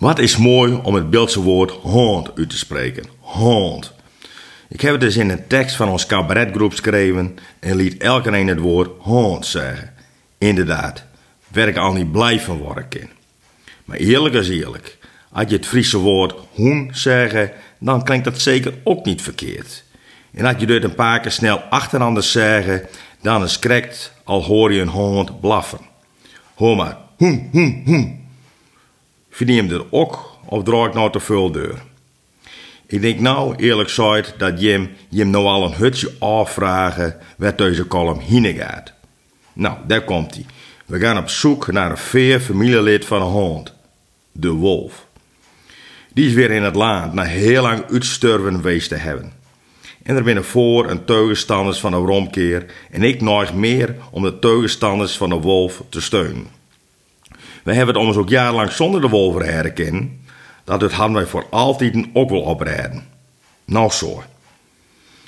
Wat is mooi om het Beeldse woord hond uit te spreken. Hond. Ik heb het dus in een tekst van ons cabaretgroep geschreven en liet elke een het woord hond zeggen. Inderdaad, werk al niet blij van. Maar eerlijk is eerlijk. Als je het Friese woord hoen zeggen, dan klinkt dat zeker ook niet verkeerd. En als je dit een paar keer snel achteranders zeggen, dan is krekt al hoor je een hond blaffen. Hoor maar, hoen, hoen, hoen. Je hem er ook of draag ik nou te veel deur? Ik denk nou eerlijk gezegd dat je hem nou al een hutje afvragen waar deze kolom heen gaat. Nou, daar komt hij. We gaan op zoek naar een veer familielid van een hond. De wolf. Die is weer in het land na heel lang uitsterven geweest te hebben. En er binnen voor en tegenstanders van de romkeer en ik nog meer om de tegenstanders van de wolf te steunen. We hebben het ons ook jarenlang zonder de wolf herkennen. Dat het hadden voor altijd ook wel oprijden. Nou zo.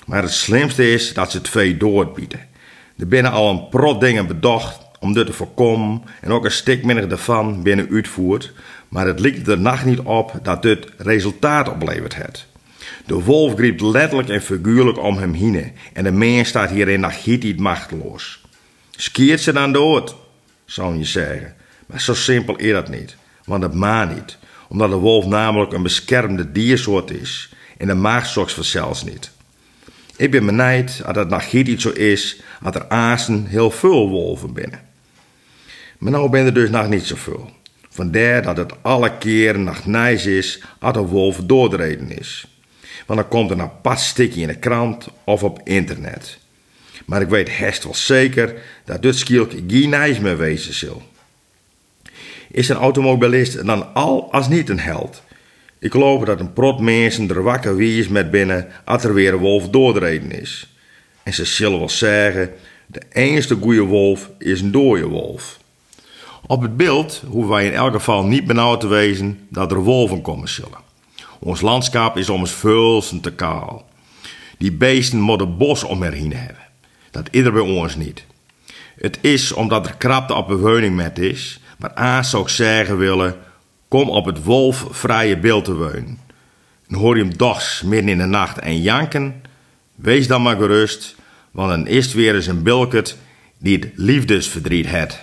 Maar het slimste is dat ze twee doorbieden. Er binnen al een prot dingen bedacht om dit te voorkomen en ook een stuk minder ervan binnen uitvoert, maar het lijkt er nacht niet op dat dit resultaat oplevert het. De wolf griep letterlijk en figuurlijk om hem heen en de mens staat hierin nog niet machteloos. Skeert ze dan dood, zou je zeggen. Maar zo simpel is dat niet, want dat ma niet, omdat de wolf namelijk een beschermde diersoort is en de maag zorgt vanzelfs niet. Ik ben benijd dat het nog niet zo is dat er aasen heel veel wolven binnen. Maar nou ben er dus nog niet zoveel. Vandaar dat het alle keren nog nice is als een wolf doordreden is. Want dan komt er een apart in de krant of op internet. Maar ik weet hest wel zeker dat dit skielk geen nice meer wezen zal. Is een automobilist dan al als niet een held? Ik geloof dat een prot mensen er wakker wie is met binnen als er weer een wolf doordreden is. En ze zullen wel zeggen, de enige goede wolf is een dode wolf. Op het beeld hoeven wij in elk geval niet benauwd te wezen dat er wolven komen zullen. Ons landschap is ons vulsen te kaal. Die beesten moeten bos om erheen hebben. Dat ieder bij ons niet. Het is omdat er krapte op bewoning met is, maar aan zou ik zeggen willen, kom op het wolfvrije beeld te wonen. En hoor je hem dochs midden in de nacht en janken, wees dan maar gerust, want dan is het weer eens een bilket die het liefdesverdriet het.